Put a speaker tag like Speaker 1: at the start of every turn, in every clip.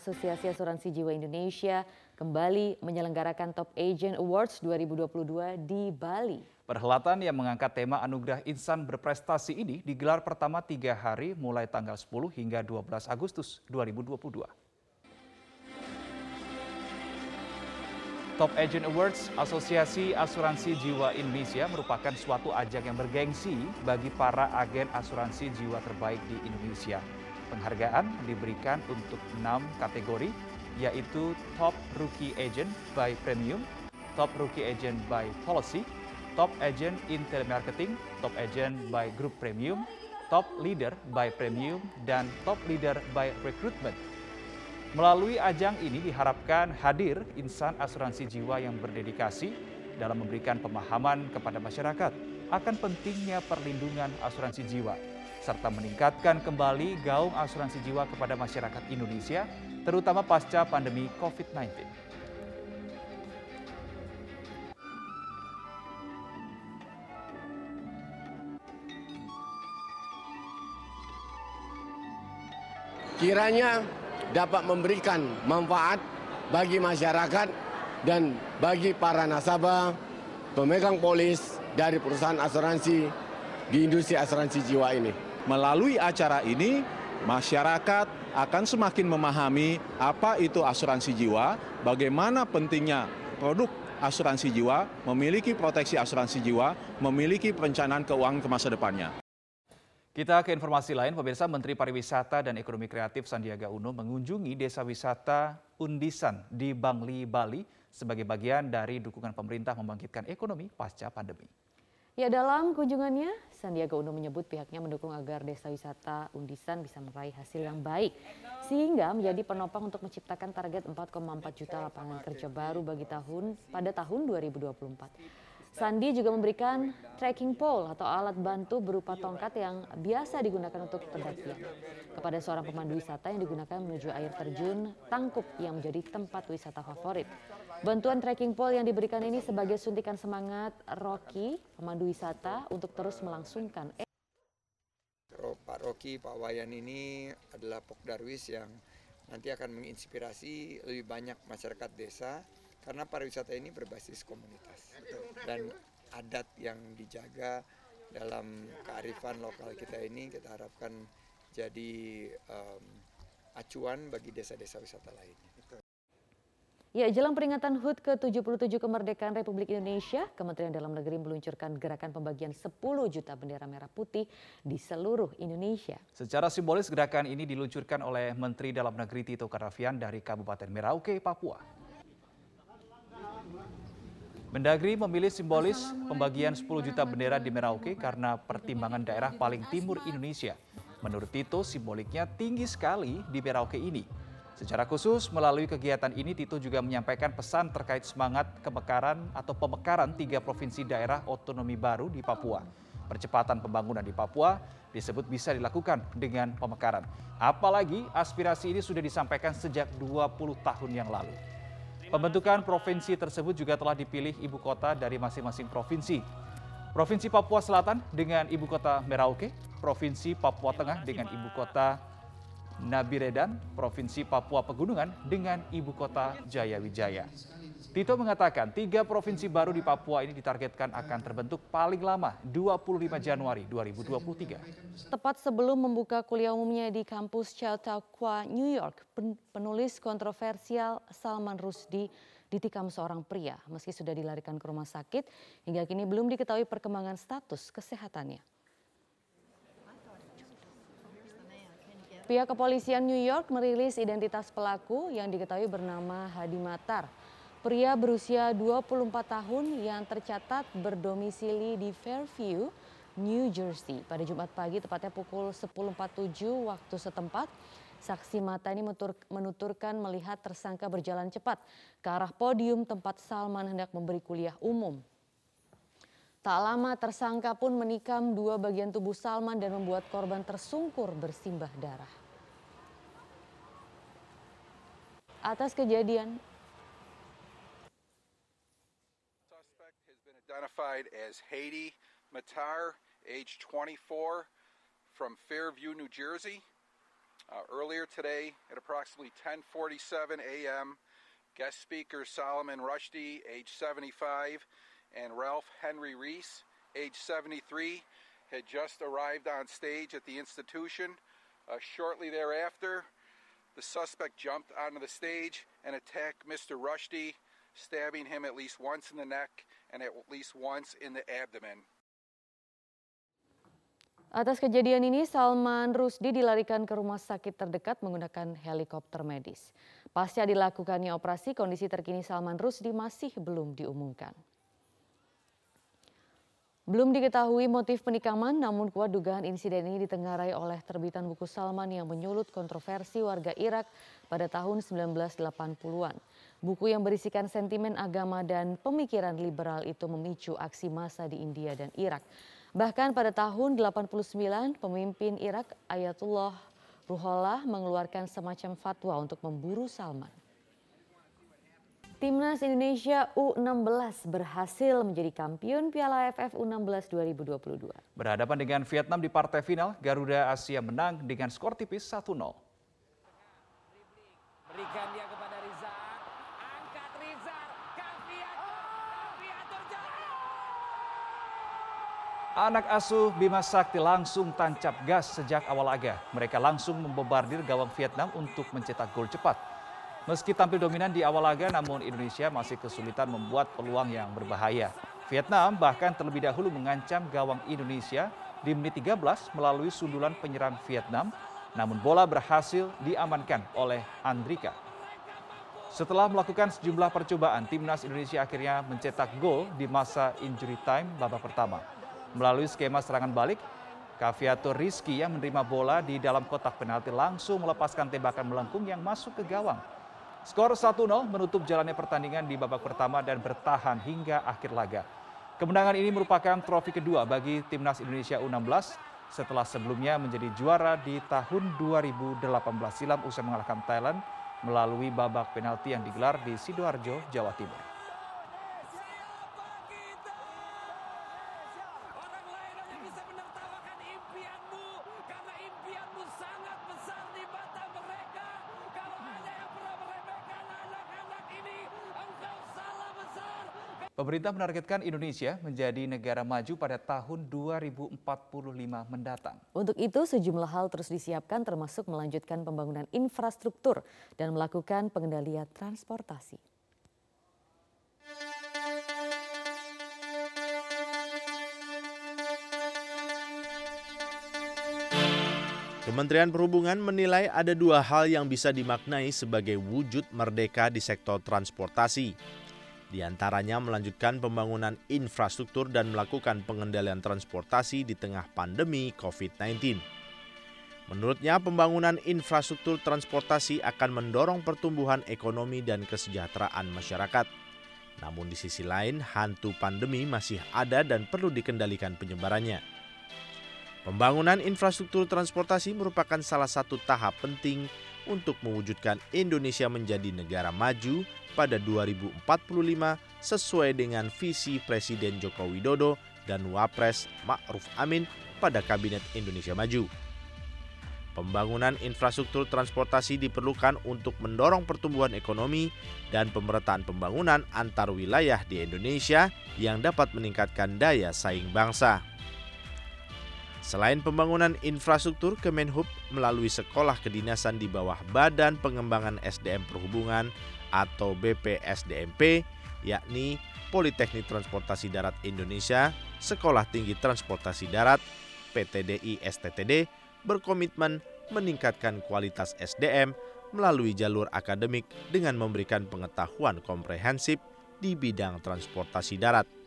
Speaker 1: Asosiasi Asuransi Jiwa Indonesia kembali menyelenggarakan Top Agent Awards 2022 di Bali.
Speaker 2: Perhelatan yang mengangkat tema Anugerah Insan Berprestasi ini digelar pertama tiga hari mulai tanggal 10 hingga 12 Agustus 2022. Top Agent Awards Asosiasi Asuransi Jiwa Indonesia merupakan suatu ajang yang bergengsi bagi para agen asuransi jiwa terbaik di Indonesia. Penghargaan diberikan untuk enam kategori, yaitu Top Rookie Agent by Premium, Top Rookie Agent by Policy, Top Agent in Telemarketing, Top Agent by Group Premium, Top Leader by Premium, dan Top Leader by Recruitment. Melalui ajang ini diharapkan hadir insan asuransi jiwa yang berdedikasi dalam memberikan pemahaman kepada masyarakat akan pentingnya perlindungan asuransi jiwa serta meningkatkan kembali gaung asuransi jiwa kepada masyarakat Indonesia terutama pasca pandemi COVID-19.
Speaker 3: Kiranya dapat memberikan manfaat bagi masyarakat dan bagi para nasabah, pemegang polis dari perusahaan asuransi di industri asuransi jiwa ini.
Speaker 4: Melalui acara ini, masyarakat akan semakin memahami apa itu asuransi jiwa, bagaimana pentingnya produk asuransi jiwa, memiliki proteksi asuransi jiwa, memiliki perencanaan keuangan ke masa depannya.
Speaker 2: Kita ke informasi lain, pemirsa Menteri Pariwisata dan Ekonomi Kreatif Sandiaga Uno mengunjungi desa wisata Undisan di Bangli, Bali sebagai bagian dari dukungan pemerintah membangkitkan ekonomi pasca pandemi.
Speaker 1: Ya dalam kunjungannya, Sandiaga Uno menyebut pihaknya mendukung agar desa wisata Undisan bisa meraih hasil yang baik sehingga menjadi penopang untuk menciptakan target 4,4 juta lapangan kerja baru bagi tahun pada tahun 2024. Sandi juga memberikan trekking pole atau alat bantu berupa tongkat yang biasa digunakan untuk pendakian kepada seorang pemandu wisata yang digunakan menuju air terjun Tangkup yang menjadi tempat wisata favorit. Bantuan trekking pole yang diberikan ini sebagai suntikan semangat Rocky, pemandu wisata untuk terus melangsungkan
Speaker 5: Pak Rocky, Pak Wayan ini adalah Pok Darwis yang nanti akan menginspirasi lebih banyak masyarakat desa karena pariwisata ini berbasis komunitas dan adat yang dijaga dalam kearifan lokal kita ini kita harapkan jadi um, acuan bagi desa-desa wisata lainnya.
Speaker 1: Ya, jelang peringatan HUT ke-77 kemerdekaan Republik Indonesia, Kementerian Dalam Negeri meluncurkan gerakan pembagian 10 juta bendera merah putih di seluruh Indonesia.
Speaker 2: Secara simbolis gerakan ini diluncurkan oleh Menteri Dalam Negeri Tito Karnavian dari Kabupaten Merauke, Papua. Mendagri memilih simbolis pembagian 10 juta bendera di Merauke karena pertimbangan daerah paling timur Indonesia. Menurut Tito, simboliknya tinggi sekali di Merauke ini. Secara khusus, melalui kegiatan ini Tito juga menyampaikan pesan terkait semangat kemekaran atau pemekaran tiga provinsi daerah otonomi baru di Papua. Percepatan pembangunan di Papua disebut bisa dilakukan dengan pemekaran. Apalagi aspirasi ini sudah disampaikan sejak 20 tahun yang lalu. Pembentukan provinsi tersebut juga telah dipilih ibu kota dari masing-masing provinsi. Provinsi Papua Selatan dengan ibu kota Merauke, Provinsi Papua Tengah dengan ibu kota Nabiredan, Provinsi Papua Pegunungan dengan ibu kota Jayawijaya. Tito mengatakan tiga provinsi baru di Papua ini ditargetkan akan terbentuk paling lama 25 Januari 2023.
Speaker 1: Tepat sebelum membuka kuliah umumnya di kampus Chautauqua, New York, penulis kontroversial Salman Rushdie ditikam seorang pria meski sudah dilarikan ke rumah sakit hingga kini belum diketahui perkembangan status kesehatannya. Pihak kepolisian New York merilis identitas pelaku yang diketahui bernama Hadi Matar. Pria berusia 24 tahun yang tercatat berdomisili di Fairview, New Jersey pada Jumat pagi tepatnya pukul 10.47 waktu setempat. Saksi mata ini menuturkan melihat tersangka berjalan cepat ke arah podium tempat Salman hendak memberi kuliah umum. Tak lama tersangka pun menikam dua bagian tubuh Salman dan membuat korban tersungkur bersimbah darah. Atas kejadian
Speaker 6: identified as Haiti Matar, age 24, from Fairview, New Jersey. Uh, earlier today, at approximately 10:47 a.m., guest speakers Solomon Rushdie, age 75, and Ralph Henry Reese, age 73, had just arrived on stage at the institution. Uh, shortly thereafter, the suspect jumped onto the stage and attacked Mr. Rushdie, stabbing him at least once in the neck and at least once in the abdomen.
Speaker 1: Atas kejadian ini, Salman Rusdi dilarikan ke rumah sakit terdekat menggunakan helikopter medis. Pasca dilakukannya operasi, kondisi terkini Salman Rusdi masih belum diumumkan. Belum diketahui motif penikaman, namun kuat dugaan insiden ini ditengarai oleh terbitan buku Salman yang menyulut kontroversi warga Irak pada tahun 1980-an. Buku yang berisikan sentimen agama dan pemikiran liberal itu memicu aksi massa di India dan Irak. Bahkan pada tahun 89 pemimpin Irak Ayatullah Ruhollah mengeluarkan semacam fatwa untuk memburu Salman. Timnas Indonesia U16 berhasil menjadi kampiun Piala AFF U16 2022.
Speaker 2: Berhadapan dengan Vietnam di partai final, Garuda Asia menang dengan skor tipis 1-0. Anak asuh Bima Sakti langsung tancap gas sejak awal laga. Mereka langsung membobardir gawang Vietnam untuk mencetak gol cepat. Meski tampil dominan di awal laga, namun Indonesia masih kesulitan membuat peluang yang berbahaya. Vietnam bahkan terlebih dahulu mengancam gawang Indonesia di menit 13 melalui sundulan penyerang Vietnam, namun bola berhasil diamankan oleh Andrika. Setelah melakukan sejumlah percobaan, timnas Indonesia akhirnya mencetak gol di masa injury time babak pertama. Melalui skema serangan balik, Kaviator Rizky yang menerima bola di dalam kotak penalti langsung melepaskan tembakan melengkung yang masuk ke gawang. Skor 1-0 menutup jalannya pertandingan di babak pertama dan bertahan hingga akhir laga. Kemenangan ini merupakan trofi kedua bagi timnas Indonesia U16 setelah sebelumnya menjadi juara di tahun 2018 silam usai mengalahkan Thailand melalui babak penalti yang digelar di Sidoarjo, Jawa Timur. Pemerintah menargetkan Indonesia menjadi negara maju pada tahun 2045 mendatang.
Speaker 1: Untuk itu sejumlah hal terus disiapkan termasuk melanjutkan pembangunan infrastruktur dan melakukan pengendalian transportasi.
Speaker 7: Kementerian Perhubungan menilai ada dua hal yang bisa dimaknai sebagai wujud merdeka di sektor transportasi. Di antaranya melanjutkan pembangunan infrastruktur dan melakukan pengendalian transportasi di tengah pandemi COVID-19. Menurutnya, pembangunan infrastruktur transportasi akan mendorong pertumbuhan ekonomi dan kesejahteraan masyarakat. Namun di sisi lain, hantu pandemi masih ada dan perlu dikendalikan penyebarannya. Pembangunan infrastruktur transportasi merupakan salah satu tahap penting untuk mewujudkan Indonesia menjadi negara maju pada 2045 sesuai dengan visi Presiden Joko Widodo dan Wapres Ma'ruf Amin pada Kabinet Indonesia Maju. Pembangunan infrastruktur transportasi diperlukan untuk mendorong pertumbuhan ekonomi dan pemerataan pembangunan antar wilayah di Indonesia yang dapat meningkatkan daya saing bangsa. Selain pembangunan infrastruktur, Kemenhub melalui sekolah kedinasan di bawah Badan Pengembangan SDM Perhubungan atau BPSDMP, yakni Politeknik Transportasi Darat Indonesia, Sekolah Tinggi Transportasi Darat, PTDI STTD, berkomitmen meningkatkan kualitas SDM melalui jalur akademik dengan memberikan pengetahuan komprehensif di bidang transportasi darat.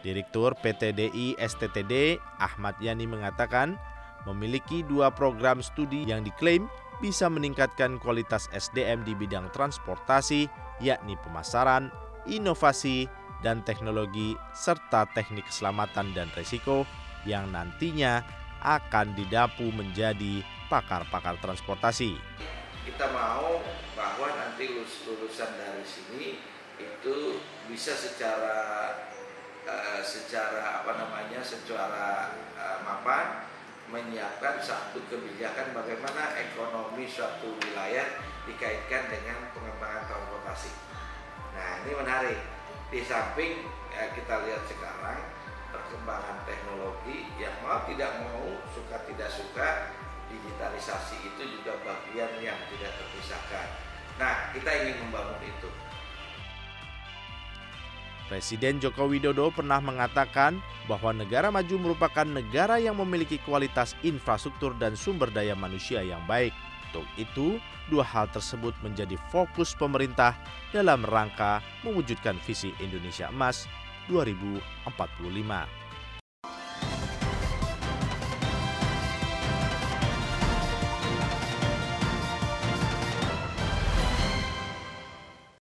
Speaker 7: Direktur PTDI STTD Ahmad Yani mengatakan memiliki dua program studi yang diklaim bisa meningkatkan kualitas SDM di bidang transportasi, yakni pemasaran, inovasi, dan teknologi, serta teknik keselamatan dan risiko yang nantinya akan didapu menjadi pakar-pakar transportasi.
Speaker 8: Kita mau bahwa nanti lulusan dari sini itu bisa secara uh, secara apa namanya secara uh, mapan menyiapkan satu kebijakan bagaimana ekonomi suatu wilayah dikaitkan dengan pengembangan transportasi. Nah ini menarik. Di samping ya, kita lihat sekarang perkembangan teknologi yang mau tidak mau suka tidak suka digitalisasi itu juga bagian yang tidak terpisahkan. Nah kita ingin membangun itu.
Speaker 7: Presiden Joko Widodo pernah mengatakan bahwa negara maju merupakan negara yang memiliki kualitas infrastruktur dan sumber daya manusia yang baik. Untuk itu, dua hal tersebut menjadi fokus pemerintah dalam rangka mewujudkan visi Indonesia Emas 2045.